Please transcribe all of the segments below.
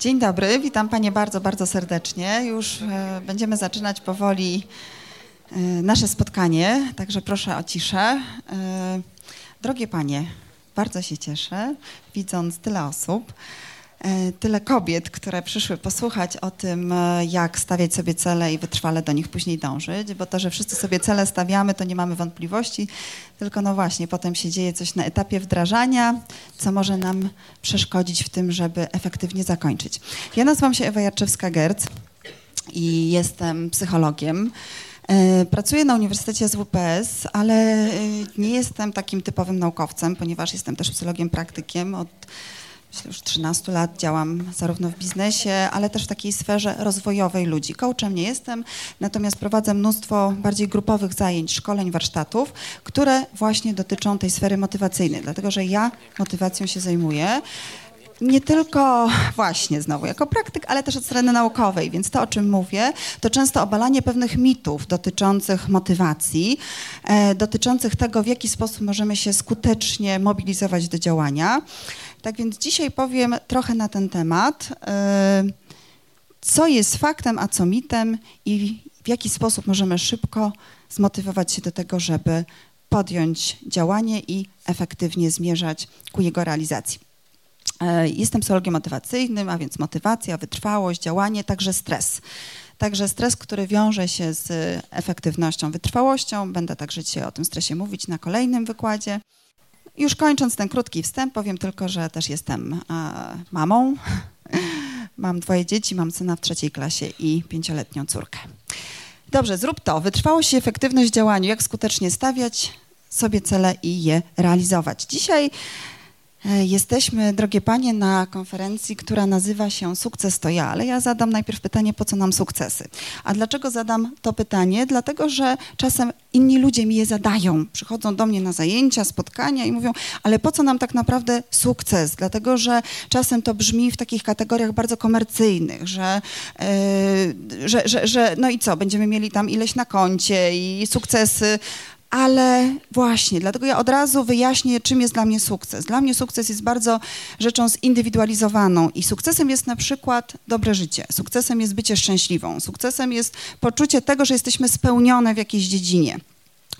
Dzień dobry, witam Panie bardzo, bardzo serdecznie. Już e, będziemy zaczynać powoli e, nasze spotkanie, także proszę o ciszę. E, drogie Panie, bardzo się cieszę, widząc tyle osób. E, tyle kobiet, które przyszły posłuchać o tym, e, jak stawiać sobie cele i wytrwale do nich później dążyć, bo to, że wszyscy sobie cele stawiamy, to nie mamy wątpliwości, tylko no właśnie, potem się dzieje coś na etapie wdrażania, co może nam przeszkodzić w tym, żeby efektywnie zakończyć. Ja nazywam się Ewa Jarczewska-Gerc i jestem psychologiem. E, pracuję na Uniwersytecie z WPS, ale nie jestem takim typowym naukowcem, ponieważ jestem też psychologiem praktykiem od myślę, już 13 lat działam zarówno w biznesie, ale też w takiej sferze rozwojowej ludzi. Coachem nie jestem, natomiast prowadzę mnóstwo bardziej grupowych zajęć, szkoleń, warsztatów, które właśnie dotyczą tej sfery motywacyjnej, dlatego że ja motywacją się zajmuję nie tylko właśnie znowu jako praktyk, ale też od strony naukowej, więc to, o czym mówię, to często obalanie pewnych mitów dotyczących motywacji, e, dotyczących tego, w jaki sposób możemy się skutecznie mobilizować do działania. Tak więc dzisiaj powiem trochę na ten temat, e, co jest faktem, a co mitem i w jaki sposób możemy szybko zmotywować się do tego, żeby podjąć działanie i efektywnie zmierzać ku jego realizacji. E, jestem psychologiem motywacyjnym, a więc motywacja, wytrwałość, działanie, także stres. Także stres, który wiąże się z efektywnością, wytrwałością. Będę także dzisiaj o tym stresie mówić na kolejnym wykładzie. Już kończąc ten krótki wstęp, powiem tylko, że też jestem e, mamą. Mam dwoje dzieci, mam syna w trzeciej klasie i pięcioletnią córkę. Dobrze, zrób to. Wytrwałość i efektywność w działaniu. Jak skutecznie stawiać sobie cele i je realizować. Dzisiaj jesteśmy, drogie panie, na konferencji, która nazywa się Sukces to ja, ale ja zadam najpierw pytanie, po co nam sukcesy? A dlaczego zadam to pytanie? Dlatego, że czasem inni ludzie mi je zadają. Przychodzą do mnie na zajęcia, spotkania i mówią, ale po co nam tak naprawdę sukces? Dlatego, że czasem to brzmi w takich kategoriach bardzo komercyjnych, że, yy, że, że, że no i co, będziemy mieli tam ileś na koncie i sukcesy, ale właśnie, dlatego ja od razu wyjaśnię, czym jest dla mnie sukces. Dla mnie sukces jest bardzo rzeczą zindywidualizowaną i sukcesem jest na przykład dobre życie, sukcesem jest bycie szczęśliwą, sukcesem jest poczucie tego, że jesteśmy spełnione w jakiejś dziedzinie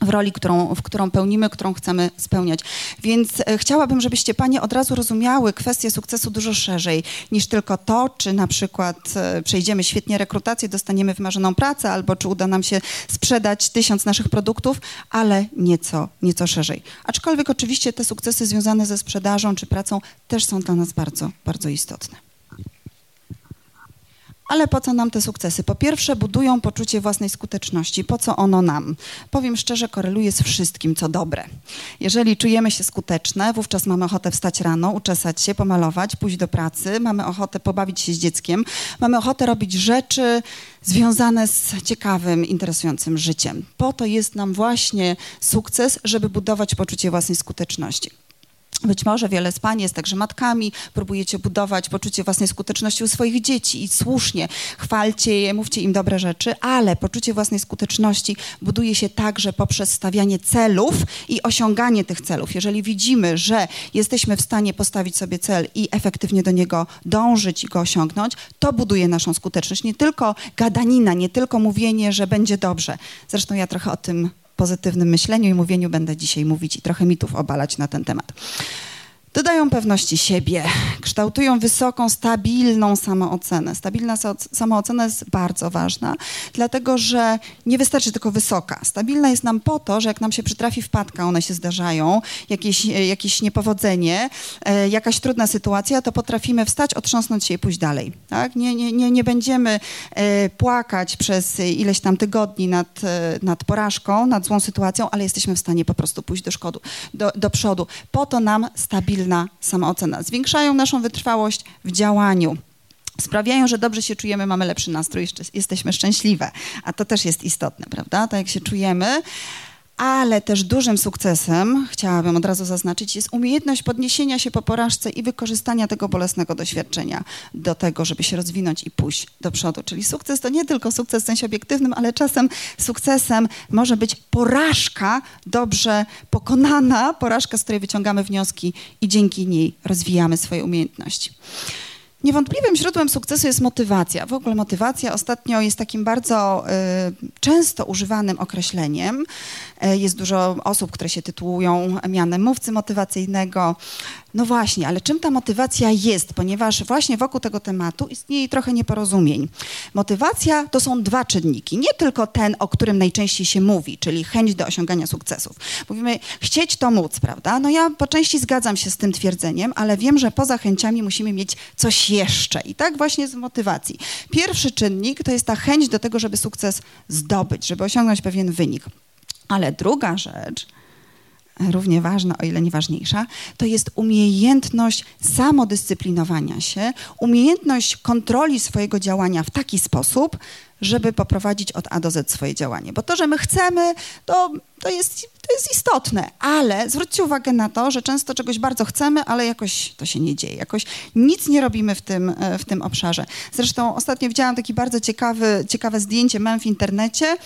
w roli, którą, w którą pełnimy, którą chcemy spełniać. Więc e, chciałabym, żebyście panie od razu rozumiały kwestię sukcesu dużo szerzej niż tylko to, czy na przykład e, przejdziemy świetnie rekrutację, dostaniemy wymarzoną pracę, albo czy uda nam się sprzedać tysiąc naszych produktów, ale nieco, nieco szerzej. Aczkolwiek oczywiście te sukcesy związane ze sprzedażą czy pracą też są dla nas bardzo, bardzo istotne. Ale po co nam te sukcesy? Po pierwsze, budują poczucie własnej skuteczności. Po co ono nam? Powiem szczerze, koreluje z wszystkim, co dobre. Jeżeli czujemy się skuteczne, wówczas mamy ochotę wstać rano, uczesać się, pomalować, pójść do pracy, mamy ochotę pobawić się z dzieckiem, mamy ochotę robić rzeczy związane z ciekawym, interesującym życiem. Po to jest nam właśnie sukces, żeby budować poczucie własnej skuteczności. Być może wiele z Pań jest także matkami, próbujecie budować poczucie własnej skuteczności u swoich dzieci i słusznie chwalcie je, mówcie im dobre rzeczy, ale poczucie własnej skuteczności buduje się także poprzez stawianie celów i osiąganie tych celów. Jeżeli widzimy, że jesteśmy w stanie postawić sobie cel i efektywnie do niego dążyć i go osiągnąć, to buduje naszą skuteczność. Nie tylko gadanina, nie tylko mówienie, że będzie dobrze. Zresztą ja trochę o tym pozytywnym myśleniu i mówieniu będę dzisiaj mówić i trochę mitów obalać na ten temat. Dodają pewności siebie, kształtują wysoką, stabilną samoocenę. Stabilna samoocena jest bardzo ważna, dlatego że nie wystarczy tylko wysoka. Stabilna jest nam po to, że jak nam się przytrafi wpadka, one się zdarzają, jakieś, jakieś niepowodzenie, e, jakaś trudna sytuacja, to potrafimy wstać, otrząsnąć się i pójść dalej. Tak? Nie, nie, nie, nie będziemy e, płakać przez ileś tam tygodni nad, e, nad porażką, nad złą sytuacją, ale jesteśmy w stanie po prostu pójść do, szkodu, do, do przodu. Po to nam stabilna stabilna samoocena. Zwiększają naszą wytrwałość w działaniu. Sprawiają, że dobrze się czujemy, mamy lepszy nastrój, jesteśmy szczęśliwe. A to też jest istotne, prawda? Tak jak się czujemy ale też dużym sukcesem, chciałabym od razu zaznaczyć, jest umiejętność podniesienia się po porażce i wykorzystania tego bolesnego doświadczenia do tego, żeby się rozwinąć i pójść do przodu. Czyli sukces to nie tylko sukces w sensie obiektywnym, ale czasem sukcesem może być porażka dobrze pokonana, porażka, z której wyciągamy wnioski i dzięki niej rozwijamy swoje umiejętności. Niewątpliwym źródłem sukcesu jest motywacja. W ogóle motywacja ostatnio jest takim bardzo y, często używanym określeniem. Y, jest dużo osób, które się tytułują mianem mówcy motywacyjnego. No właśnie, ale czym ta motywacja jest? Ponieważ właśnie wokół tego tematu istnieje trochę nieporozumień. Motywacja to są dwa czynniki. Nie tylko ten, o którym najczęściej się mówi, czyli chęć do osiągania sukcesów. Mówimy, chcieć to móc, prawda? No ja po części zgadzam się z tym twierdzeniem, ale wiem, że poza chęciami musimy mieć coś jeszcze. I tak właśnie z motywacji. Pierwszy czynnik to jest ta chęć do tego, żeby sukces zdobyć, żeby osiągnąć pewien wynik. Ale druga rzecz równie ważna, o ile nie ważniejsza, to jest umiejętność samodyscyplinowania się, umiejętność kontroli swojego działania w taki sposób, żeby poprowadzić od A do Z swoje działanie. Bo to, że my chcemy, to, to, jest, to jest istotne, ale zwróćcie uwagę na to, że często czegoś bardzo chcemy, ale jakoś to się nie dzieje, jakoś nic nie robimy w tym, w tym obszarze. Zresztą ostatnio widziałam takie bardzo ciekawy, ciekawe zdjęcie, mam w internecie,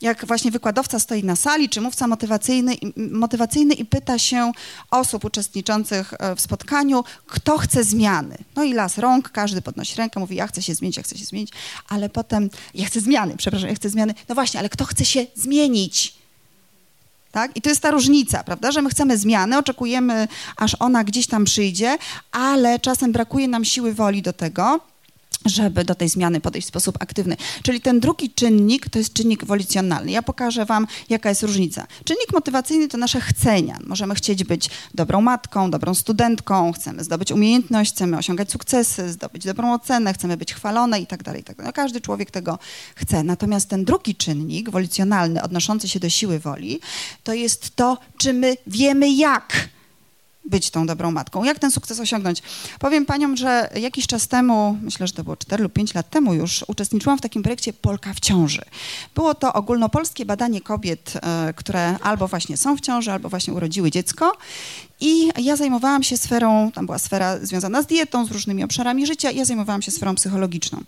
jak właśnie wykładowca stoi na sali, czy mówca motywacyjny, motywacyjny i pyta się osób uczestniczących e, w spotkaniu, kto chce zmiany. No i las rąk, każdy podnosi rękę, mówi, ja chcę się zmienić, ja chcę się zmienić, ale potem, ja chcę zmiany, przepraszam, ja chcę zmiany. No właśnie, ale kto chce się zmienić? Tak? I to jest ta różnica, prawda, że my chcemy zmiany, oczekujemy, aż ona gdzieś tam przyjdzie, ale czasem brakuje nam siły woli do tego, żeby do tej zmiany podejść w sposób aktywny. Czyli ten drugi czynnik to jest czynnik wolicjonalny. Ja pokażę Wam, jaka jest różnica. Czynnik motywacyjny to nasze chcenia. Możemy chcieć być dobrą matką, dobrą studentką, chcemy zdobyć umiejętność, chcemy osiągać sukcesy, zdobyć dobrą ocenę, chcemy być chwalone i tak dalej. Tak no, każdy człowiek tego chce. Natomiast ten drugi czynnik, wolicjonalny, odnoszący się do siły woli, to jest to, czy my wiemy jak być tą dobrą matką. Jak ten sukces osiągnąć? Powiem paniom, że jakiś czas temu, myślę, że to było 4 lub 5 lat temu już, uczestniczyłam w takim projekcie Polka w ciąży. Było to ogólnopolskie badanie kobiet, e, które albo właśnie są w ciąży, albo właśnie urodziły dziecko i ja zajmowałam się sferą, tam była sfera związana z dietą, z różnymi obszarami życia, ja zajmowałam się sferą psychologiczną.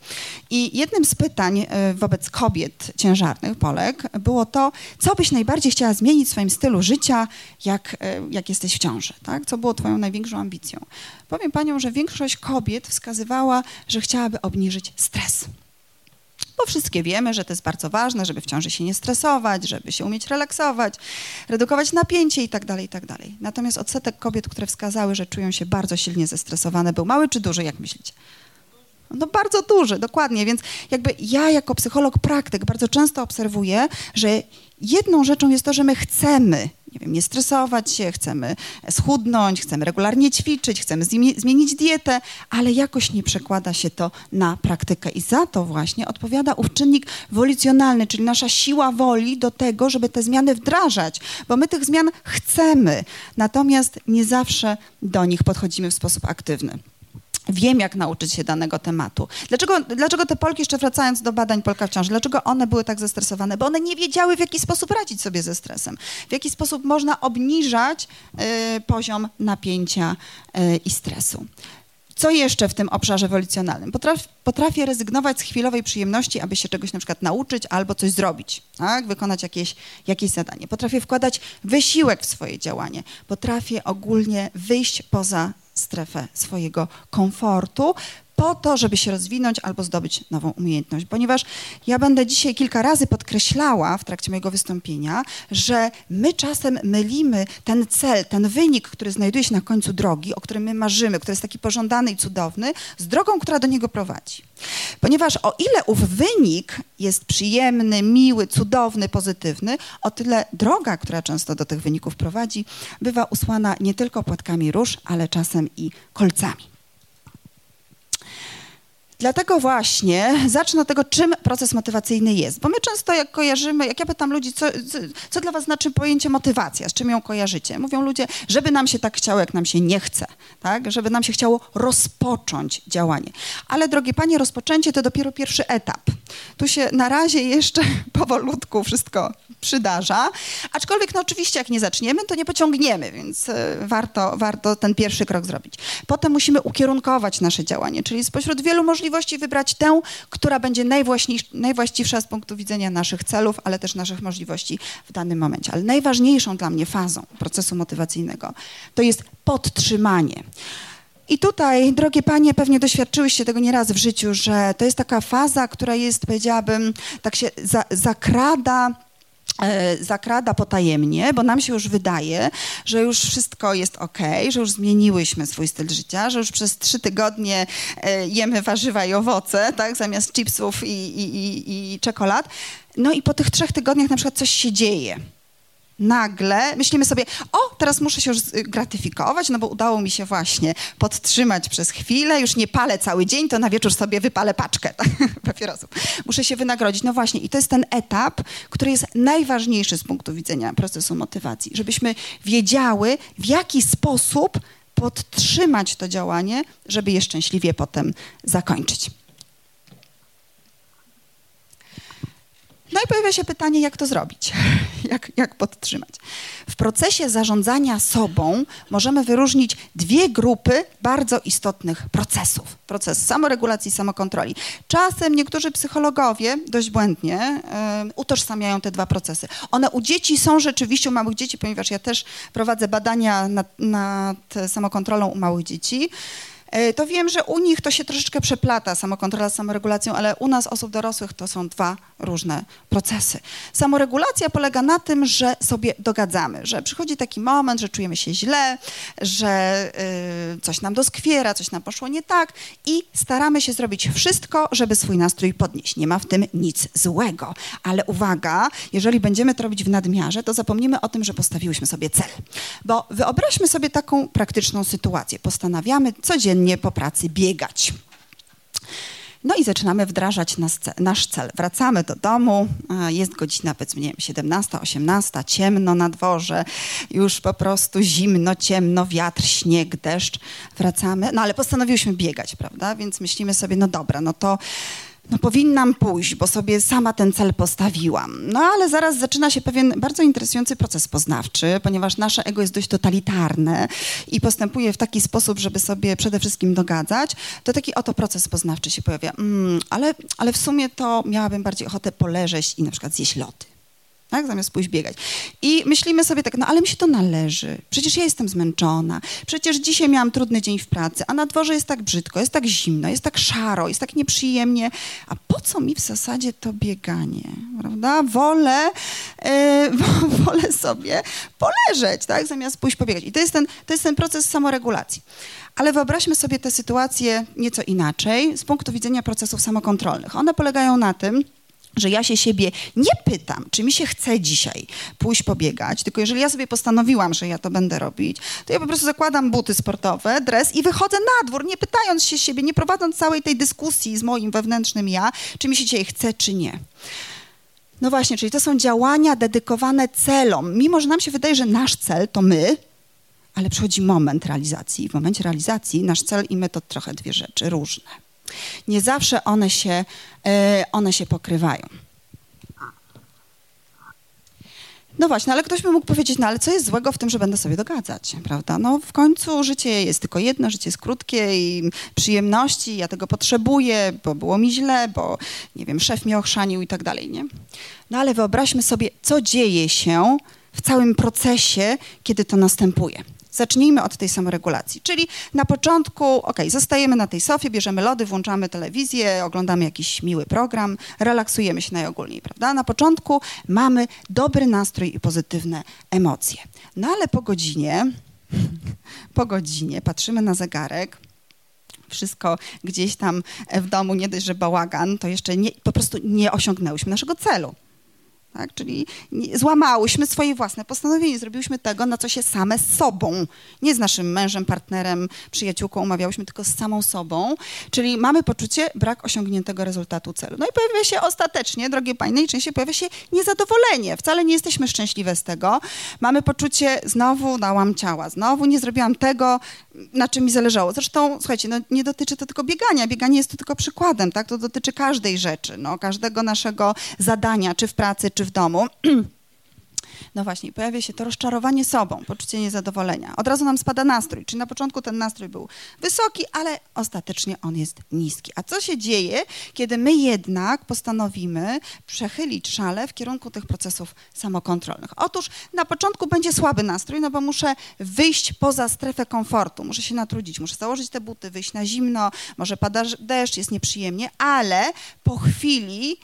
I jednym z pytań e, wobec kobiet ciężarnych, Polek, było to, co byś najbardziej chciała zmienić w swoim stylu życia, jak, e, jak jesteś w ciąży, tak? Co było twoją największą ambicją? Powiem panią, że większość kobiet wskazywała, że chciałaby obniżyć stres bo wszystkie wiemy, że to jest bardzo ważne, żeby w ciąży się nie stresować, żeby się umieć relaksować, redukować napięcie i tak dalej, i tak. Natomiast odsetek kobiet, które wskazały, że czują się bardzo silnie zestresowane, był mały czy duży, jak myślicie? No bardzo duży, dokładnie, więc jakby ja jako psycholog praktyk bardzo często obserwuję, że jedną rzeczą jest to, że my chcemy nie wiem, nie stresować się, chcemy schudnąć, chcemy regularnie ćwiczyć, chcemy zmienić dietę, ale jakoś nie przekłada się to na praktykę. I za to właśnie odpowiada ów czynnik wolicjonalny, czyli nasza siła woli do tego, żeby te zmiany wdrażać, bo my tych zmian chcemy, natomiast nie zawsze do nich podchodzimy w sposób aktywny wiem, jak nauczyć się danego tematu. Dlaczego, dlaczego te Polki, jeszcze wracając do badań Polka w ciąży, dlaczego one były tak zestresowane? Bo one nie wiedziały, w jaki sposób radzić sobie ze stresem, w jaki sposób można obniżać y, poziom napięcia y, i stresu. Co jeszcze w tym obszarze wolicjonalnym? Potraf, potrafię rezygnować z chwilowej przyjemności, aby się czegoś na przykład nauczyć albo coś zrobić, tak? wykonać jakieś, jakieś zadanie. Potrafię wkładać wysiłek w swoje działanie. Potrafię ogólnie wyjść poza strefę swojego komfortu, po to, żeby się rozwinąć albo zdobyć nową umiejętność. Ponieważ ja będę dzisiaj kilka razy podkreślała w trakcie mojego wystąpienia, że my czasem mylimy ten cel, ten wynik, który znajduje się na końcu drogi, o którym my marzymy, który jest taki pożądany i cudowny, z drogą, która do niego prowadzi. Ponieważ o ile ów wynik jest przyjemny, miły, cudowny, pozytywny, o tyle droga, która często do tych wyników prowadzi, bywa usłana nie tylko płatkami róż, ale czasem i kolcami. Dlatego właśnie zacznę od tego, czym proces motywacyjny jest. Bo my często jak kojarzymy, jak ja pytam ludzi, co, co, dla was znaczy pojęcie motywacja, z czym ją kojarzycie? Mówią ludzie, żeby nam się tak chciało, jak nam się nie chce, tak? Żeby nam się chciało rozpocząć działanie. Ale drogie panie, rozpoczęcie to dopiero pierwszy etap. Tu się na razie jeszcze powolutku wszystko przydarza, aczkolwiek no oczywiście jak nie zaczniemy, to nie pociągniemy, więc e, warto, warto ten pierwszy krok zrobić. Potem musimy ukierunkować nasze działanie, czyli spośród wielu możliwości wybrać tę, która będzie najwłaściwsza z punktu widzenia naszych celów, ale też naszych możliwości w danym momencie. Ale najważniejszą dla mnie fazą procesu motywacyjnego to jest podtrzymanie. I tutaj, drogie panie, pewnie doświadczyłyście tego nieraz w życiu, że to jest taka faza, która jest, powiedziałabym, tak się za, zakrada zakrada potajemnie, bo nam się już wydaje, że już wszystko jest ok, że już zmieniłyśmy swój styl życia, że już przez trzy tygodnie e, jemy warzywa i owoce, tak, zamiast chipsów i, i, i, i czekolad. No i po tych trzech tygodniach na przykład coś się dzieje nagle myślimy sobie, o, teraz muszę się już gratyfikować, no bo udało mi się właśnie podtrzymać przez chwilę, już nie palę cały dzień, to na wieczór sobie wypalę paczkę tak, papierosów. Muszę się wynagrodzić. No właśnie, i to jest ten etap, który jest najważniejszy z punktu widzenia procesu motywacji, żebyśmy wiedziały, w jaki sposób podtrzymać to działanie, żeby je szczęśliwie potem zakończyć. No i pojawia się pytanie, jak to zrobić, jak, jak podtrzymać. W procesie zarządzania sobą możemy wyróżnić dwie grupy bardzo istotnych procesów. Proces samoregulacji, samokontroli. Czasem niektórzy psychologowie dość błędnie y, utożsamiają te dwa procesy. One u dzieci są rzeczywiście, u małych dzieci, ponieważ ja też prowadzę badania nad, nad samokontrolą u małych dzieci. E, to wiem, że u nich to się troszeczkę przeplata, samokontrola z samoregulacją, ale u nas, osób dorosłych, to są dwa różne procesy. Samoregulacja polega na tym, że sobie dogadzamy, że przychodzi taki moment, że czujemy się źle, że y, coś nam doskwiera, coś nam poszło nie tak i staramy się zrobić wszystko, żeby swój nastrój podnieść. Nie ma w tym nic złego, ale uwaga, jeżeli będziemy to robić w nadmiarze, to zapomnimy o tym, że postawiłyśmy sobie cel. Bo wyobraźmy sobie taką praktyczną sytuację. Postanawiamy codziennie codziennie po pracy biegać. No i zaczynamy wdrażać nas, nasz cel. Wracamy do domu, jest godzina powiedzmy, nie wiem, 17, 18, ciemno na dworze, już po prostu zimno, ciemno, wiatr, śnieg, deszcz. Wracamy, no ale postanowiłyśmy biegać, prawda? Więc myślimy sobie, no dobra, no to no powinnam pójść, bo sobie sama ten cel postawiłam. No ale zaraz zaczyna się pewien bardzo interesujący proces poznawczy, ponieważ nasze ego jest dość totalitarne i postępuje w taki sposób, żeby sobie przede wszystkim dogadzać, to taki oto proces poznawczy się pojawia. Mm, ale, ale w sumie to miałabym bardziej ochotę poleżeć i na przykład zjeść lody tak? zamiast pójść biegać. I myślimy sobie tak, no ale mi się to należy. Przecież ja jestem zmęczona. Przecież dzisiaj miałam trudny dzień w pracy, a na dworze jest tak brzydko, jest tak zimno, jest tak szaro, jest tak nieprzyjemnie. A po co mi w zasadzie to bieganie, prawda? Wolę, yy, wolę sobie poleżeć, tak? Zamiast pójść pobiegać. I to jest ten, to jest ten proces samoregulacji. Ale wyobraźmy sobie tę sytuację nieco inaczej z punktu widzenia procesów samokontrolnych. One polegają na tym, że ja się siebie nie pytam, czy mi się chce dzisiaj pójść pobiegać, tylko jeżeli ja sobie postanowiłam, że ja to będę robić, to ja po prostu zakładam buty sportowe, dres i wychodzę na dwór, nie pytając się siebie, nie prowadząc całej tej dyskusji z moim wewnętrznym ja, czy mi się dzisiaj chce, czy nie. No właśnie, czyli to są działania dedykowane celom. Mimo, że nam się wydaje, że nasz cel to my, ale przychodzi moment realizacji. W momencie realizacji nasz cel i my to trochę dwie rzeczy różne. Nie zawsze one się, e, one się pokrywają. No właśnie, ale ktoś by mógł powiedzieć, no ale co jest złego w tym, że będę sobie dogadzać, prawda? No w końcu życie jest tylko jedno, życie jest krótkie i przyjemności, ja tego potrzebuję, bo było mi źle, bo nie wiem, szef mnie ochrzanił i tak dalej, nie? No ale wyobraźmy sobie, co dzieje się w całym procesie, kiedy to następuje. Zacznijmy od tej samoregulacji, czyli na początku, ok, zostajemy na tej sofie, bierzemy lody, włączamy telewizję, oglądamy jakiś miły program, relaksujemy się najogólniej, prawda? Na początku mamy dobry nastrój i pozytywne emocje. No ale po godzinie, po godzinie patrzymy na zegarek, wszystko gdzieś tam w domu, nie dość, że bałagan, to jeszcze nie, po prostu nie osiągnęłyśmy naszego celu. Tak? Czyli złamałyśmy swoje własne postanowienie, zrobiłyśmy tego, na co się same z sobą, nie z naszym mężem, partnerem, przyjaciółką umawiałyśmy, tylko z samą sobą. Czyli mamy poczucie brak osiągniętego rezultatu celu. No i pojawia się ostatecznie, drogie Panie, najczęściej pojawia się niezadowolenie. Wcale nie jesteśmy szczęśliwe z tego. Mamy poczucie, znowu dałam ciała, znowu nie zrobiłam tego, na czym mi zależało. Zresztą, słuchajcie, no, nie dotyczy to tylko biegania. Bieganie jest to tylko przykładem, tak? To dotyczy każdej rzeczy, no, każdego naszego zadania, czy w pracy, czy w domu. No właśnie, pojawia się to rozczarowanie sobą, poczucie niezadowolenia. Od razu nam spada nastrój, czyli na początku ten nastrój był wysoki, ale ostatecznie on jest niski. A co się dzieje, kiedy my jednak postanowimy przechylić szale w kierunku tych procesów samokontrolnych? Otóż na początku będzie słaby nastrój, no bo muszę wyjść poza strefę komfortu, muszę się natrudzić, muszę założyć te buty, wyjść na zimno, może pada deszcz, jest nieprzyjemnie, ale po chwili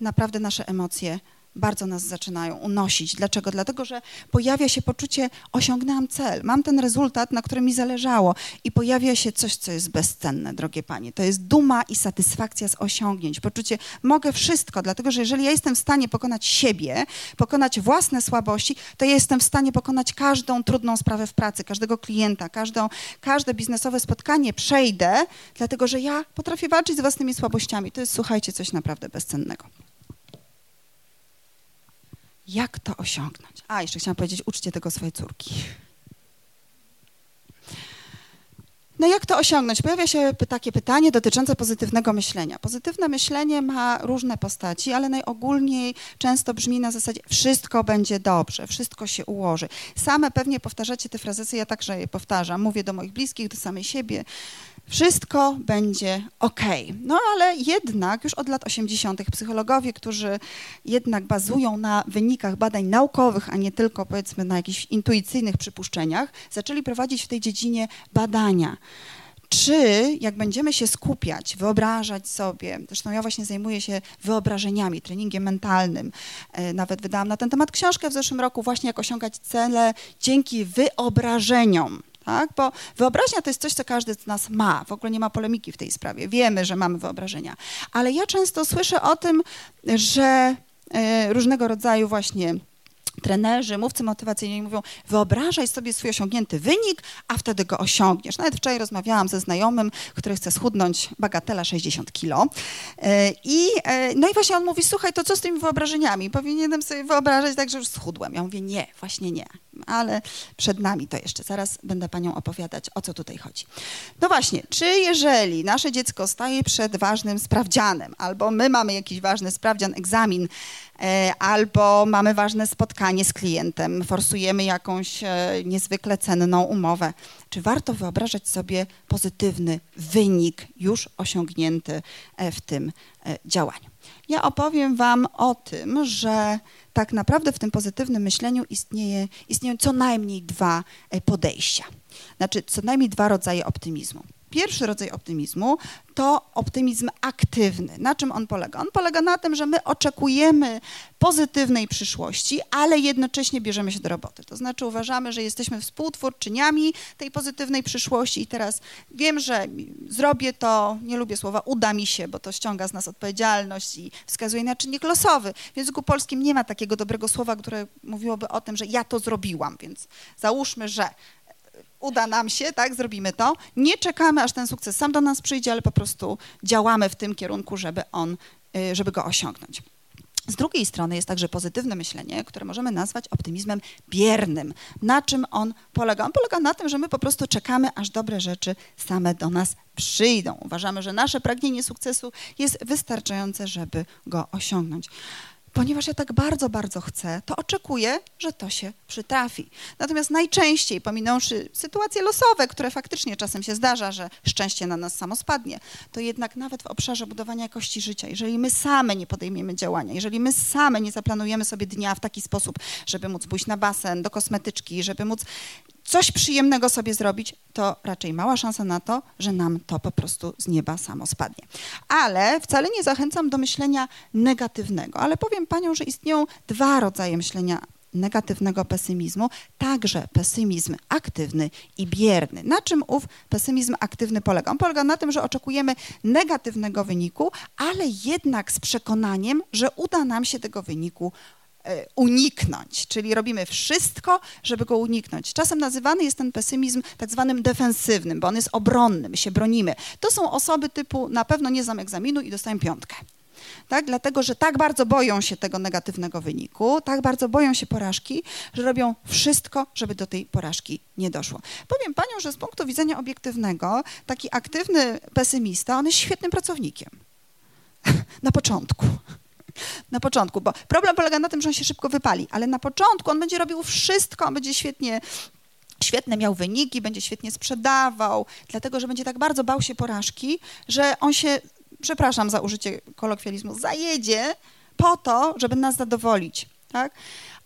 naprawdę nasze emocje bardzo nas zaczynają unosić. Dlaczego? Dlatego, że pojawia się poczucie, osiągnęłam cel, mam ten rezultat, na którym mi zależało i pojawia się coś, co jest bezcenne, drogie panie. To jest duma i satysfakcja z osiągnięć. Poczucie, mogę wszystko, dlatego, że jeżeli ja jestem w stanie pokonać siebie, pokonać własne słabości, to ja jestem w stanie pokonać każdą trudną sprawę w pracy, każdego klienta, każdą, każde biznesowe spotkanie przejdę, dlatego, że ja potrafię walczyć z własnymi słabościami. To jest, słuchajcie, coś naprawdę bezcennego. Jak to osiągnąć? A, jeszcze chciałam powiedzieć, uczcie tego swojej córki. No jak to osiągnąć? Pojawia się takie pytanie dotyczące pozytywnego myślenia. Pozytywne myślenie ma różne postaci, ale najogólniej często brzmi na zasadzie wszystko będzie dobrze, wszystko się ułoży. Same pewnie powtarzacie te frazy, ja także je powtarzam. Mówię do moich bliskich, do samej siebie wszystko będzie ok. No ale jednak już od lat 80. psychologowie, którzy jednak bazują na wynikach badań naukowych, a nie tylko powiedzmy na jakichś intuicyjnych przypuszczeniach, zaczęli prowadzić w tej dziedzinie badania. Czy jak będziemy się skupiać, wyobrażać sobie, zresztą ja właśnie zajmuję się wyobrażeniami, treningiem mentalnym, e, nawet wydałam na ten temat książkę w zeszłym roku, właśnie jak osiągać cele dzięki wyobrażeniom tak? Bo wyobraźnia to jest coś, co każdy z nas ma. W ogóle nie ma polemiki w tej sprawie. Wiemy, że mamy wyobrażenia. Ale ja często słyszę o tym, że e, różnego rodzaju właśnie trenerzy, mówcy motywacyjni mówią, wyobrażaj sobie swój osiągnięty wynik, a wtedy go osiągniesz. Nawet wczoraj rozmawiałam ze znajomym, który chce schudnąć bagatela 60 kilo. E, I, e, no i właśnie on mówi, słuchaj, to co z tymi wyobrażeniami? Powinienem sobie wyobrażać tak, że już schudłem. Ja mówię, nie, właśnie nie. Ale przed nami to jeszcze. Zaraz będę panią opowiadać, o co tutaj chodzi. No właśnie, czy jeżeli nasze dziecko staje przed ważnym sprawdzianem, albo my mamy jakiś ważny sprawdzian, egzamin, E, albo mamy ważne spotkanie z klientem, forsujemy jakąś e, niezwykle cenną umowę. Czy warto wyobrażać sobie pozytywny wynik już osiągnięty e, w tym działaniu? Ja opowiem Wam o tym, że tak naprawdę w tym pozytywnym myśleniu istnieje, istnieją co najmniej dwa podejścia. Znaczy, co najmniej dwa rodzaje optymizmu. Pierwszy rodzaj optymizmu to optymizm aktywny. Na czym on polega? On polega na tym, że my oczekujemy pozytywnej przyszłości, ale jednocześnie bierzemy się do roboty. To znaczy uważamy, że jesteśmy współtwórczyniami tej pozytywnej przyszłości i teraz wiem, że zrobię to, nie lubię słowa uda mi się, bo to ściąga z nas odpowiedzialność i wskazuje na czynnik losowy. W języku polskim nie ma takiego dobrego słowa, które mówiłoby o tym, że ja to zrobiłam, więc załóżmy, że uda nam się, tak, zrobimy to. Nie czekamy, aż ten sukces sam do nas przyjdzie, ale po prostu działamy w tym kierunku, żeby on, y, żeby go osiągnąć. Z drugiej strony jest także pozytywne myślenie, które możemy nazwać optymizmem biernym. Na czym on polega? On polega na tym, że my po prostu czekamy, aż dobre rzeczy same do nas przyjdą. Uważamy, że nasze pragnienie sukcesu jest wystarczające, żeby go osiągnąć ponieważ ja tak bardzo, bardzo chcę, to oczekuję, że to się przytrafi. Natomiast najczęściej, pominąwszy sytuacje losowe, które faktycznie czasem się zdarza, że szczęście na nas samo spadnie, to jednak nawet w obszarze budowania jakości życia, jeżeli my same nie podejmiemy działania, jeżeli my same nie zaplanujemy sobie dnia w taki sposób, żeby móc pójść na basen, do kosmetyczki, żeby móc coś przyjemnego sobie zrobić, to raczej mała szansa na to, że nam to po prostu z nieba samo spadnie. Ale wcale nie zachęcam do myślenia negatywnego, ale powiem Panią, że istnieją dwa rodzaje myślenia negatywnego pesymizmu, także pesymizm aktywny i bierny. Na czym ów pesymizm aktywny polega? On polega na tym, że oczekujemy negatywnego wyniku, ale jednak z przekonaniem, że uda nam się tego wyniku uniknąć, czyli robimy wszystko, żeby go uniknąć. Czasem nazywany jest ten pesymizm tak zwanym defensywnym, bo on jest obronny, my się bronimy. To są osoby typu na pewno nie znam egzaminu i dostaję piątkę. Tak? Dlatego, że tak bardzo boją się tego negatywnego wyniku, tak bardzo boją się porażki, że robią wszystko, żeby do tej porażki nie doszło. Powiem panią, że z punktu widzenia obiektywnego taki aktywny pesymista, on jest świetnym pracownikiem. Na początku na początku, bo problem polega na tym, że on się szybko wypali, ale na początku on będzie robił wszystko, on będzie świetnie świetne miał wyniki, będzie świetnie sprzedawał, dlatego że będzie tak bardzo bał się porażki, że on się, przepraszam za użycie kolokwializmu, zajedzie po to, żeby nas zadowolić. Tak?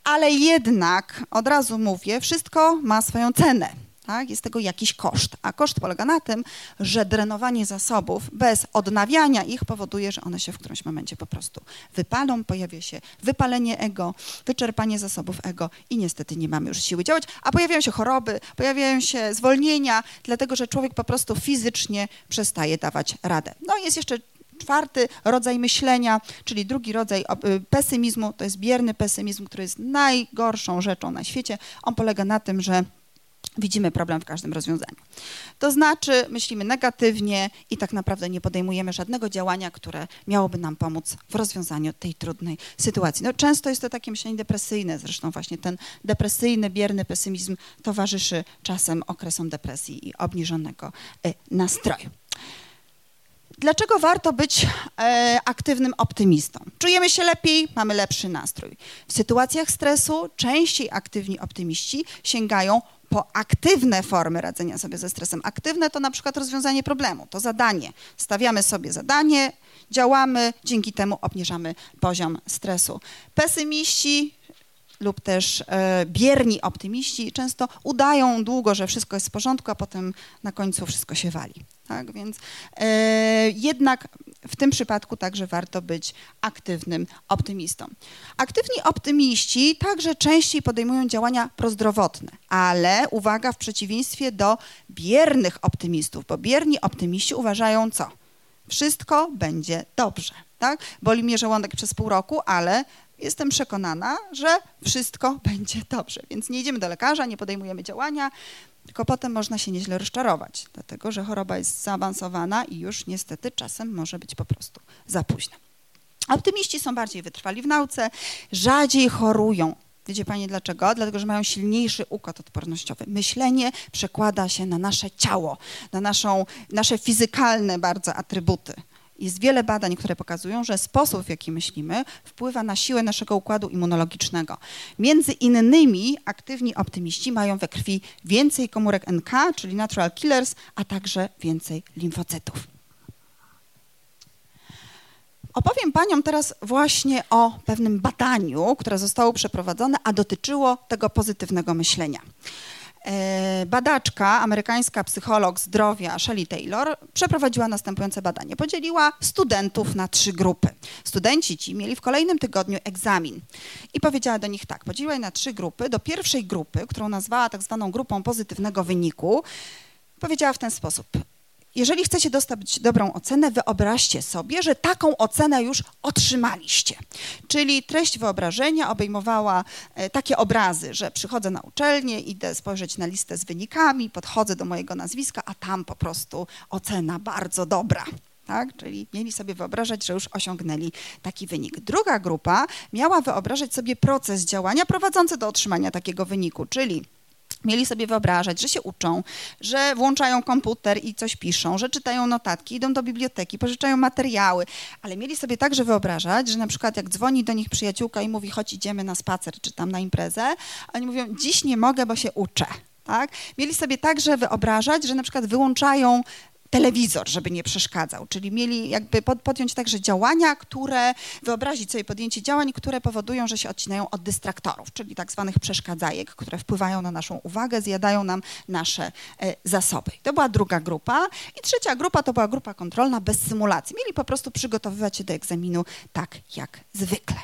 Ale jednak, od razu mówię, wszystko ma swoją cenę tak? jest tego jakiś koszt. A koszt polega na tym, że drenowanie zasobów bez odnawiania ich powoduje, że one się w którymś momencie po prostu wypalą, pojawia się wypalenie ego, wyczerpanie zasobów ego i niestety nie mamy już siły działać, a pojawiają się choroby, pojawiają się zwolnienia, dlatego że człowiek po prostu fizycznie przestaje dawać radę. No jest jeszcze czwarty rodzaj myślenia, czyli drugi rodzaj y, pesymizmu, to jest bierny pesymizm, który jest najgorszą rzeczą na świecie. On polega na tym, że widzimy problem w każdym rozwiązaniu. To znaczy, myślimy negatywnie i tak naprawdę nie podejmujemy żadnego działania, które miałoby nam pomóc w rozwiązaniu tej trudnej sytuacji. No, często jest to takie myślenie depresyjne, zresztą właśnie ten depresyjny, bierny pesymizm towarzyszy czasem okresom depresji i obniżonego y, nastroju. Dlaczego warto być e, aktywnym optymistą? Czujemy się lepiej, mamy lepszy nastrój. W sytuacjach stresu częściej aktywni optymiści sięgają po aktywne formy radzenia sobie ze stresem. Aktywne to na przykład rozwiązanie problemu, to zadanie. Stawiamy sobie zadanie, działamy, dzięki temu obniżamy poziom stresu. Pesymiści lub też e, bierni optymiści często udają długo, że wszystko jest w porządku, a potem na końcu wszystko się wali. Tak? Więc e, jednak w tym przypadku także warto być aktywnym optymistą. Aktywni optymiści także częściej podejmują działania prozdrowotne, ale uwaga, w przeciwieństwie do biernych optymistów, bo bierni optymiści uważają co? Wszystko będzie dobrze. Tak? Boli mnie żołądek przez pół roku, ale jestem przekonana, że wszystko będzie dobrze. Więc nie idziemy do lekarza, nie podejmujemy działania, tylko potem można się nieźle rozczarować, dlatego że choroba jest zaawansowana i już niestety czasem może być po prostu za późno. Optymiści są bardziej wytrwali w nauce, rzadziej chorują. Wiecie Panie dlaczego? Dlatego, że mają silniejszy układ odpornościowy. Myślenie przekłada się na nasze ciało, na naszą, nasze fizykalne bardzo atrybuty. Jest wiele badań, które pokazują, że sposób, w jaki myślimy, wpływa na siłę naszego układu immunologicznego. Między innymi aktywni optymiści mają we krwi więcej komórek NK, czyli natural killers, a także więcej limfocytów. Opowiem Paniom teraz właśnie o pewnym badaniu, które zostało przeprowadzone, a dotyczyło tego pozytywnego myślenia. E, badaczka, amerykańska psycholog zdrowia Shelley Taylor przeprowadziła następujące badanie. Podzieliła studentów na trzy grupy. Studenci ci mieli w kolejnym tygodniu egzamin i powiedziała do nich tak, podzieliła je na trzy grupy. Do pierwszej grupy, którą nazwała tak zwaną grupą pozytywnego wyniku, powiedziała w ten sposób jeżeli chcecie dostać dobrą ocenę, wyobraźcie sobie, że taką ocenę już otrzymaliście. Czyli treść wyobrażenia obejmowała e, takie obrazy, że przychodzę na uczelnię, idę spojrzeć na listę z wynikami, podchodzę do mojego nazwiska, a tam po prostu ocena bardzo dobra. Tak? Czyli mieli sobie wyobrażać, że już osiągnęli taki wynik. Druga grupa miała wyobrażać sobie proces działania prowadzący do otrzymania takiego wyniku, czyli Mieli sobie wyobrażać, że się uczą, że włączają komputer i coś piszą, że czytają notatki, idą do biblioteki, pożyczają materiały, ale mieli sobie także wyobrażać, że na przykład jak dzwoni do nich przyjaciółka i mówi, chodź idziemy na spacer czy tam na imprezę, oni mówią, dziś nie mogę, bo się uczę. Tak? Mieli sobie także wyobrażać, że na przykład wyłączają telewizor, żeby nie przeszkadzał. Czyli mieli jakby podjąć także działania, które, wyobrazić sobie podjęcie działań, które powodują, że się odcinają od dystraktorów, czyli tak zwanych przeszkadzajek, które wpływają na naszą uwagę, zjadają nam nasze e, zasoby. To była druga grupa. I trzecia grupa to była grupa kontrolna bez symulacji. Mieli po prostu przygotowywać się do egzaminu tak jak zwykle.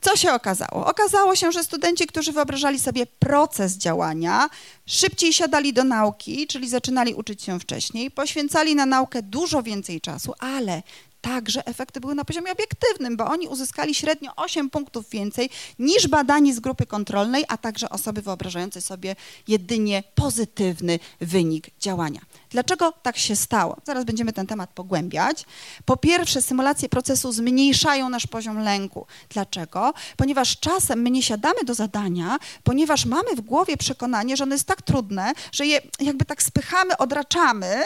Co się okazało? Okazało się, że studenci, którzy wyobrażali sobie proces działania, szybciej siadali do nauki, czyli zaczynali uczyć się wcześniej, poświęcali na naukę dużo więcej czasu, ale także efekty były na poziomie obiektywnym, bo oni uzyskali średnio 8 punktów więcej niż badani z grupy kontrolnej, a także osoby wyobrażające sobie jedynie pozytywny wynik działania. Dlaczego tak się stało? Zaraz będziemy ten temat pogłębiać. Po pierwsze, symulacje procesu zmniejszają nasz poziom lęku. Dlaczego? Ponieważ czasem my nie siadamy do zadania, ponieważ mamy w głowie przekonanie, że ono jest tak trudne, że je jakby tak spychamy, odraczamy,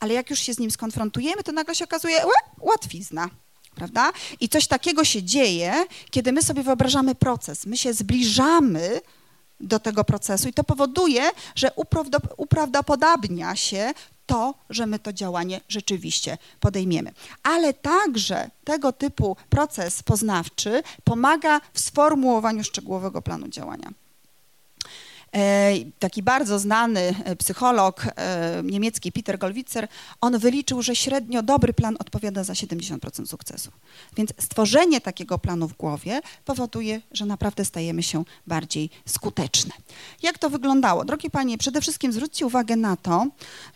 ale jak już się z nim skonfrontujemy, to nagle się okazuje łatwizna. prawda? I coś takiego się dzieje, kiedy my sobie wyobrażamy proces, my się zbliżamy do tego procesu i to powoduje, że uprawdopodobnia się to, że my to działanie rzeczywiście podejmiemy. Ale także tego typu proces poznawczy pomaga w sformułowaniu szczegółowego planu działania. E, taki bardzo znany e, psycholog e, niemiecki Peter Gollwitzer, on wyliczył, że średnio dobry plan odpowiada za 70% sukcesu. Więc stworzenie takiego planu w głowie powoduje, że naprawdę stajemy się bardziej skuteczne. Jak to wyglądało? Drogie Panie, przede wszystkim zwróćcie uwagę na to,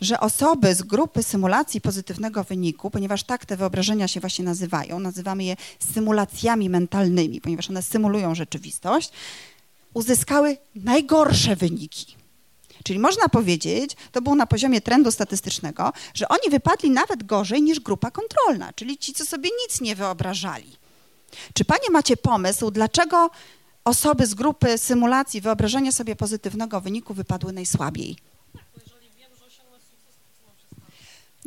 że osoby z grupy symulacji pozytywnego wyniku, ponieważ tak te wyobrażenia się właśnie nazywają, nazywamy je symulacjami mentalnymi, ponieważ one symulują rzeczywistość, uzyskały najgorsze wyniki. Czyli można powiedzieć, to było na poziomie trendu statystycznego, że oni wypadli nawet gorzej niż grupa kontrolna, czyli ci, co sobie nic nie wyobrażali. Czy panie macie pomysł, dlaczego osoby z grupy symulacji wyobrażenia sobie pozytywnego wyniku wypadły najsłabiej?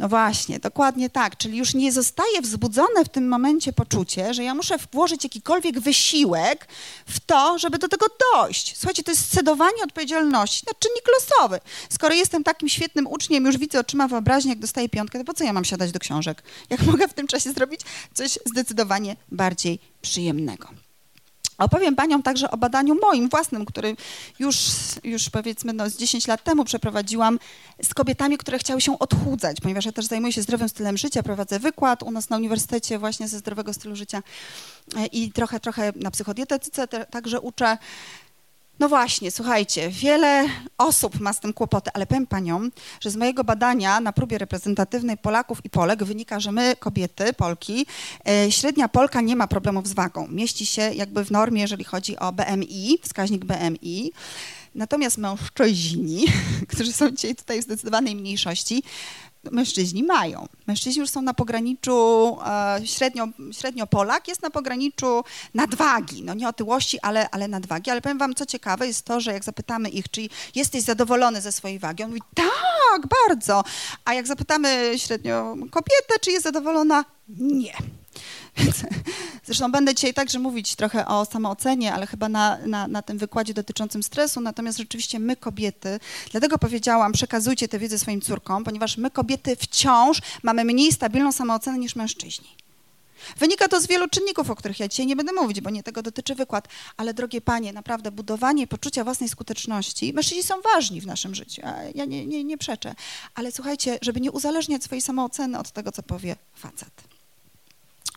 No właśnie, dokładnie tak. Czyli już nie zostaje wzbudzone w tym momencie poczucie, że ja muszę włożyć jakikolwiek wysiłek w to, żeby do tego dojść. Słuchajcie, to jest scedowanie odpowiedzialności na czynnik losowy. Skoro jestem takim świetnym uczniem, już widzę oczyma wyobraźnię, jak dostaję piątkę, to po co ja mam siadać do książek? Jak mogę w tym czasie zrobić coś zdecydowanie bardziej przyjemnego? Opowiem Paniom także o badaniu moim własnym, który już, już powiedzmy no, z 10 lat temu przeprowadziłam z kobietami, które chciały się odchudzać, ponieważ ja też zajmuję się zdrowym stylem życia, prowadzę wykład u nas na uniwersytecie właśnie ze zdrowego stylu życia e, i trochę, trochę na psychodietetyce także uczę. No właśnie, słuchajcie, wiele osób ma z tym kłopoty, ale powiem paniom, że z mojego badania na próbie reprezentatywnej Polaków i Polek wynika, że my, kobiety, Polki, e, średnia Polka nie ma problemów z wagą. Mieści się jakby w normie, jeżeli chodzi o BMI, wskaźnik BMI. Natomiast mężczyźni, którzy są dzisiaj tutaj w zdecydowanej mniejszości, mężczyźni mają. Mężczyźni już są na pograniczu, e, średnio, średnio Polak jest na pograniczu nadwagi, no nie otyłości, ale, ale nadwagi. Ale powiem wam, co ciekawe jest to, że jak zapytamy ich, czy jesteś zadowolony ze swojej wagi, on mówi, tak, bardzo. A jak zapytamy średnio kobietę, czy jest zadowolona, nie. Zresztą będę dzisiaj także mówić trochę o samoocenie, ale chyba na, na, na, tym wykładzie dotyczącym stresu. Natomiast rzeczywiście my kobiety, dlatego powiedziałam, przekazujcie tę wiedzę swoim córkom, ponieważ my kobiety wciąż mamy mniej stabilną samoocenę niż mężczyźni. Wynika to z wielu czynników, o których ja dzisiaj nie będę mówić, bo nie tego dotyczy wykład, ale drogie panie, naprawdę budowanie poczucia własnej skuteczności, mężczyźni są ważni w naszym życiu, ja nie, nie, nie przeczę, ale słuchajcie, żeby nie uzależniać swojej samooceny od tego, co powie facet.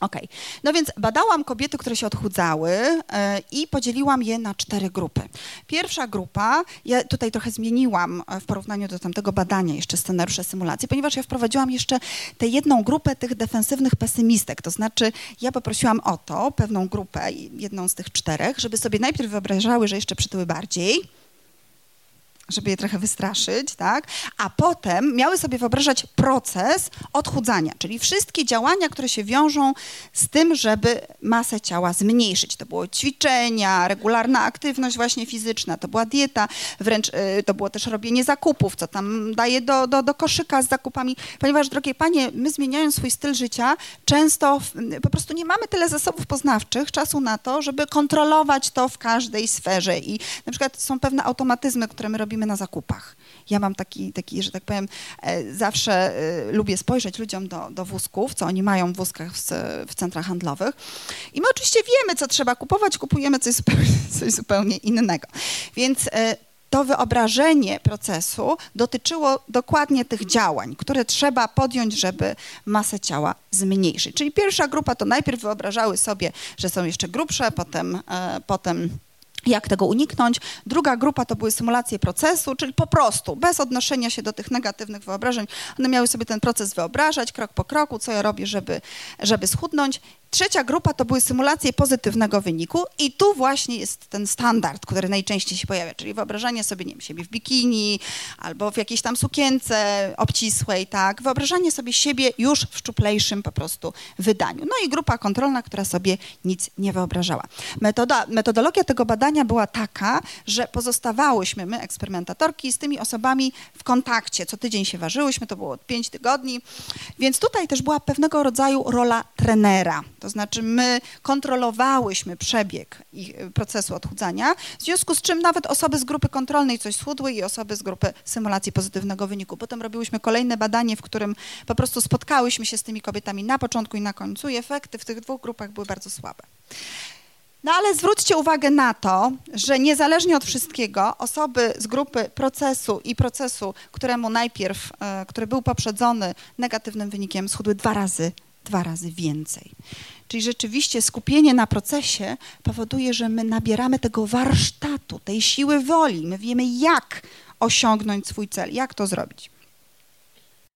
OK. No więc badałam kobiety, które się odchudzały e, i podzieliłam je na cztery grupy. Pierwsza grupa, ja tutaj trochę zmieniłam e, w porównaniu do tamtego badania jeszcze scenariusze symulacji, ponieważ ja wprowadziłam jeszcze tę jedną grupę tych defensywnych pesymistek. To znaczy, ja poprosiłam o to pewną grupę, jedną z tych czterech, żeby sobie najpierw wyobrażały, że jeszcze przytyły bardziej, żeby je trochę wystraszyć, tak? A potem miały sobie wyobrażać proces odchudzania, czyli wszystkie działania, które się wiążą z tym, żeby masę ciała zmniejszyć. To było ćwiczenia, regularna aktywność właśnie fizyczna, to była dieta, wręcz y, to było też robienie zakupów, co tam daje do, do, do koszyka z zakupami, ponieważ, drogie panie, my zmieniając swój styl życia, często po prostu nie mamy tyle zasobów poznawczych, czasu na to, żeby kontrolować to w każdej sferze i na przykład są pewne automatyzmy, które my robimy robimy na zakupach. Ja mam taki, taki że tak powiem, e, zawsze e, lubię spojrzeć ludziom do, do wózków, co oni mają w wózkach w, w centrach handlowych. I my oczywiście wiemy, co trzeba kupować, kupujemy coś zupełnie, coś zupełnie innego. Więc e, to wyobrażenie procesu dotyczyło dokładnie tych działań, które trzeba podjąć, żeby masę ciała zmniejszyć. Czyli pierwsza grupa to najpierw wyobrażały sobie, że są jeszcze grubsze, potem, potem jak tego uniknąć. Druga grupa to były symulacje procesu, czyli po prostu, bez odnoszenia się do tych negatywnych wyobrażeń, one miały sobie ten proces wyobrażać krok po kroku, co ja robię, żeby, żeby schudnąć. Trzecia grupa to były symulacje pozytywnego wyniku i tu właśnie jest ten standard, który najczęściej się pojawia, czyli wyobrażanie sobie, nie wiem, siebie w bikini albo w jakiejś tam sukience obcisłej, tak, wyobrażanie sobie siebie już w szczuplejszym po prostu wydaniu. No i grupa kontrolna, która sobie nic nie wyobrażała. Metoda, metodologia tego badania była taka, że pozostawałyśmy, my eksperymentatorki, z tymi osobami w kontakcie. Co tydzień się ważyłyśmy, to było pięć tygodni, więc tutaj też była pewnego rodzaju rola trenera To znaczy my kontrolowałyśmy przebieg ich, procesu odchudzania, w związku z czym nawet osoby z grupy kontrolnej coś schudły i osoby z grupy symulacji pozytywnego wyniku. Potem robiłyśmy kolejne badanie, w którym po prostu spotkałyśmy się z tymi kobietami na początku i na końcu i efekty w tych dwóch grupach były bardzo słabe. No ale zwróćcie uwagę na to, że niezależnie od wszystkiego osoby z grupy procesu i procesu, któremu najpierw, e, który był poprzedzony negatywnym wynikiem, schudły dwa razy, dwa razy więcej. Czyli rzeczywiście skupienie na procesie powoduje, że my nabieramy tego warsztatu, tej siły woli. My wiemy, jak osiągnąć swój cel, jak to zrobić.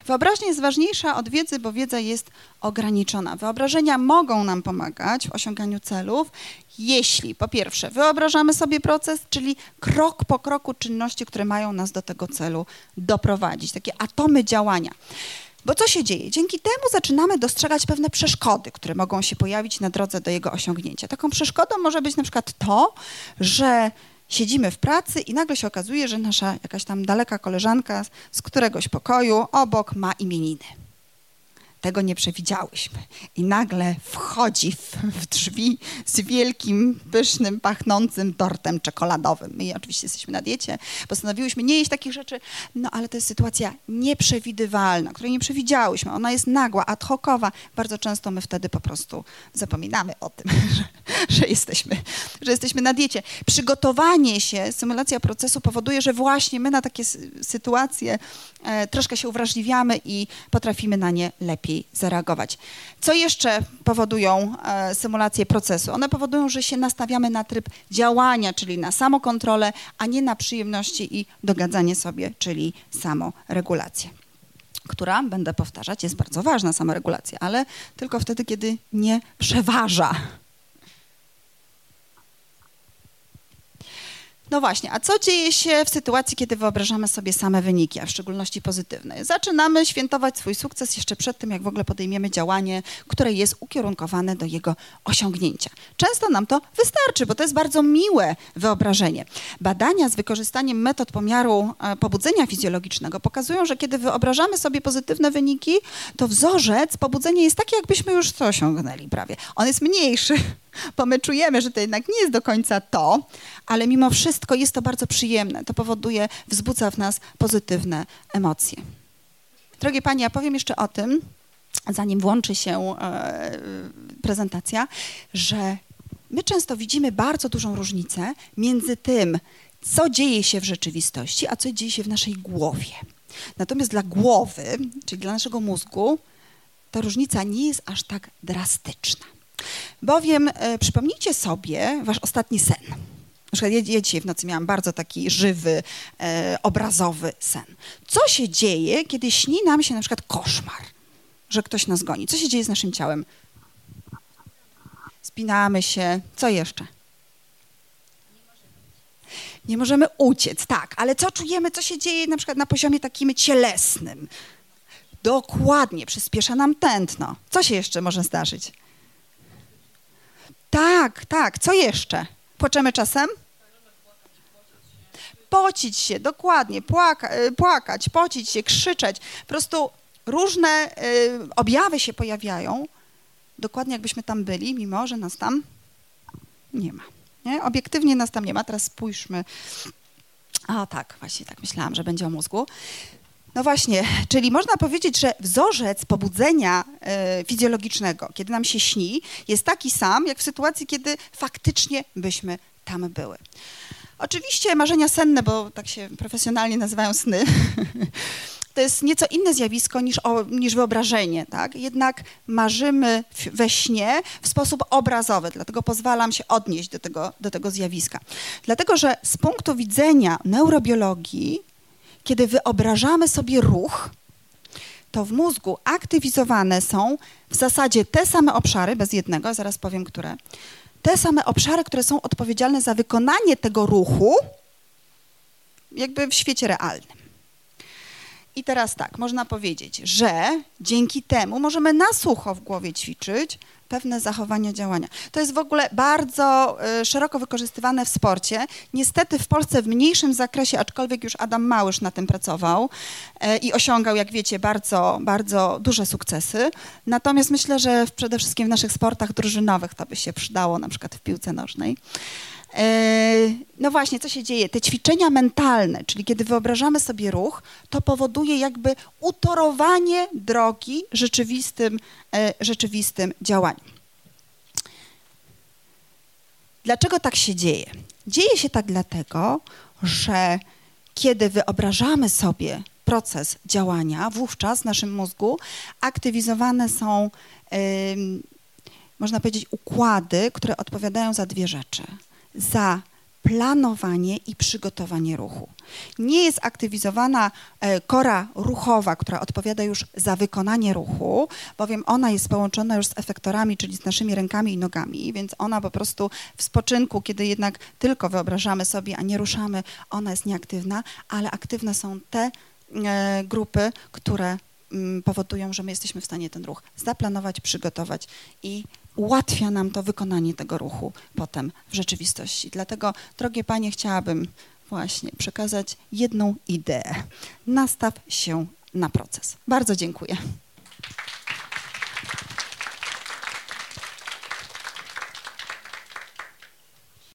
Wyobraźnia jest ważniejsza od wiedzy, bo wiedza jest ograniczona. Wyobrażenia mogą nam pomagać w osiąganiu celów, jeśli po pierwsze wyobrażamy sobie proces, czyli krok po kroku czynności, które mają nas do tego celu doprowadzić, takie atomy działania. Bo co się dzieje? Dzięki temu zaczynamy dostrzegać pewne przeszkody, które mogą się pojawić na drodze do jego osiągnięcia. Taką przeszkodą może być na przykład to, że siedzimy w pracy i nagle się okazuje, że nasza jakaś tam daleka koleżanka z któregoś pokoju obok ma imieniny. Tego nie przewidziałyśmy. I nagle wchodzi w, w, drzwi z wielkim, pysznym, pachnącym tortem czekoladowym. My oczywiście jesteśmy na diecie, postanowiłyśmy nie jeść takich rzeczy, no ale to jest sytuacja nieprzewidywalna, której nie przewidziałyśmy. Ona jest nagła, ad hocowa. Bardzo często my wtedy po prostu zapominamy o tym, że, że, jesteśmy, że jesteśmy na diecie. Przygotowanie się, symulacja procesu powoduje, że właśnie my na takie sytuacje e, troszkę się uwrażliwiamy i potrafimy na nie lepiej zareagować. Co jeszcze powodują e, symulacje procesu? One powodują, że się nastawiamy na tryb działania, czyli na samokontrolę, a nie na przyjemności i dogadzanie sobie, czyli samoregulację która, będę powtarzać, jest bardzo ważna, samoregulacja, ale tylko wtedy, kiedy nie przeważa No właśnie, a co dzieje się w sytuacji, kiedy wyobrażamy sobie same wyniki, a w szczególności pozytywne? Zaczynamy świętować swój sukces jeszcze przed tym, jak w ogóle podejmiemy działanie, które jest ukierunkowane do jego osiągnięcia. Często nam to wystarczy, bo to jest bardzo miłe wyobrażenie. Badania z wykorzystaniem metod pomiaru e, pobudzenia fizjologicznego pokazują, że kiedy wyobrażamy sobie pozytywne wyniki, to wzorzec pobudzenia jest taki, jakbyśmy już to osiągnęli prawie. On jest mniejszy, bo my czujemy, że to jednak nie jest do końca to, ale mimo wszystko jest to bardzo przyjemne. To powoduje, wzbudza w nas pozytywne emocje. Drogie Panie, ja powiem jeszcze o tym, zanim włączy się e, prezentacja, że my często widzimy bardzo dużą różnicę między tym, co dzieje się w rzeczywistości, a co dzieje się w naszej głowie. Natomiast dla głowy, czyli dla naszego mózgu, ta różnica nie jest aż tak drastyczna. Bowiem e, przypomnijcie sobie wasz ostatni sen. Na przykład ja, ja dzisiaj w nocy miałam bardzo taki żywy, e, obrazowy sen. Co się dzieje, kiedy śni nam się na przykład koszmar, że ktoś nas goni? Co się dzieje z naszym ciałem? Spinamy się. Co jeszcze? Nie możemy uciec, tak, ale co czujemy, co się dzieje na przykład na poziomie takim cielesnym? Dokładnie, przyspiesza nam tętno. Co się jeszcze może zdarzyć? Tak, tak. Co jeszcze? Płaczemy czasem? Pocić się, dokładnie, płaka, y, płakać, pocić się, krzyczeć. Po prostu różne y, objawy się pojawiają, dokładnie jakbyśmy tam byli, mimo że nas tam nie ma. Nie? Obiektywnie nas tam nie ma. Teraz spójrzmy. A tak, właśnie tak myślałam, że będzie o mózgu. No właśnie, czyli można powiedzieć, że wzorzec pobudzenia e, fizjologicznego, kiedy nam się śni, jest taki sam, jak w sytuacji, kiedy faktycznie byśmy tam były. Oczywiście marzenia senne, bo tak się profesjonalnie nazywają sny, to jest nieco inne zjawisko niż, o, niż wyobrażenie, tak? Jednak marzymy we śnie w sposób obrazowy, dlatego pozwalam się odnieść do tego, do tego zjawiska. Dlatego, że z punktu widzenia neurobiologii kiedy wyobrażamy sobie ruch, to w mózgu aktywizowane są w zasadzie te same obszary, bez jednego, zaraz powiem które, te same obszary, które są odpowiedzialne za wykonanie tego ruchu, jakby w świecie realnym. I teraz tak, można powiedzieć, że dzięki temu możemy na sucho w głowie ćwiczyć pewne zachowania, działania. To jest w ogóle bardzo y, szeroko wykorzystywane w sporcie. Niestety w Polsce w mniejszym zakresie, aczkolwiek już Adam Małysz na tym pracował y, i osiągał, jak wiecie, bardzo, bardzo duże sukcesy. Natomiast myślę, że przede wszystkim w naszych sportach drużynowych to by się przydało, na przykład w piłce nożnej. E, no właśnie, co się dzieje? Te ćwiczenia mentalne, czyli kiedy wyobrażamy sobie ruch, to powoduje jakby utorowanie drogi rzeczywistym, e, rzeczywistym działaniem. Dlaczego tak się dzieje? Dzieje się tak dlatego, że kiedy wyobrażamy sobie proces działania, wówczas w naszym mózgu aktywizowane są, yy, można powiedzieć, układy, które odpowiadają za dwie rzeczy – za planowanie i przygotowanie ruchu. Nie jest aktywizowana e, kora ruchowa, która odpowiada już za wykonanie ruchu, bowiem ona jest połączona już z efektorami, czyli z naszymi rękami i nogami, więc ona po prostu w spoczynku, kiedy jednak tylko wyobrażamy sobie, a nie ruszamy, ona jest nieaktywna, ale aktywne są te e, grupy, które mm, powodują, że my jesteśmy w stanie ten ruch zaplanować, przygotować i ułatwia nam to wykonanie tego ruchu potem w rzeczywistości. Dlatego, drogie panie, chciałabym właśnie przekazać jedną ideę. Nastaw się na proces. Bardzo dziękuję.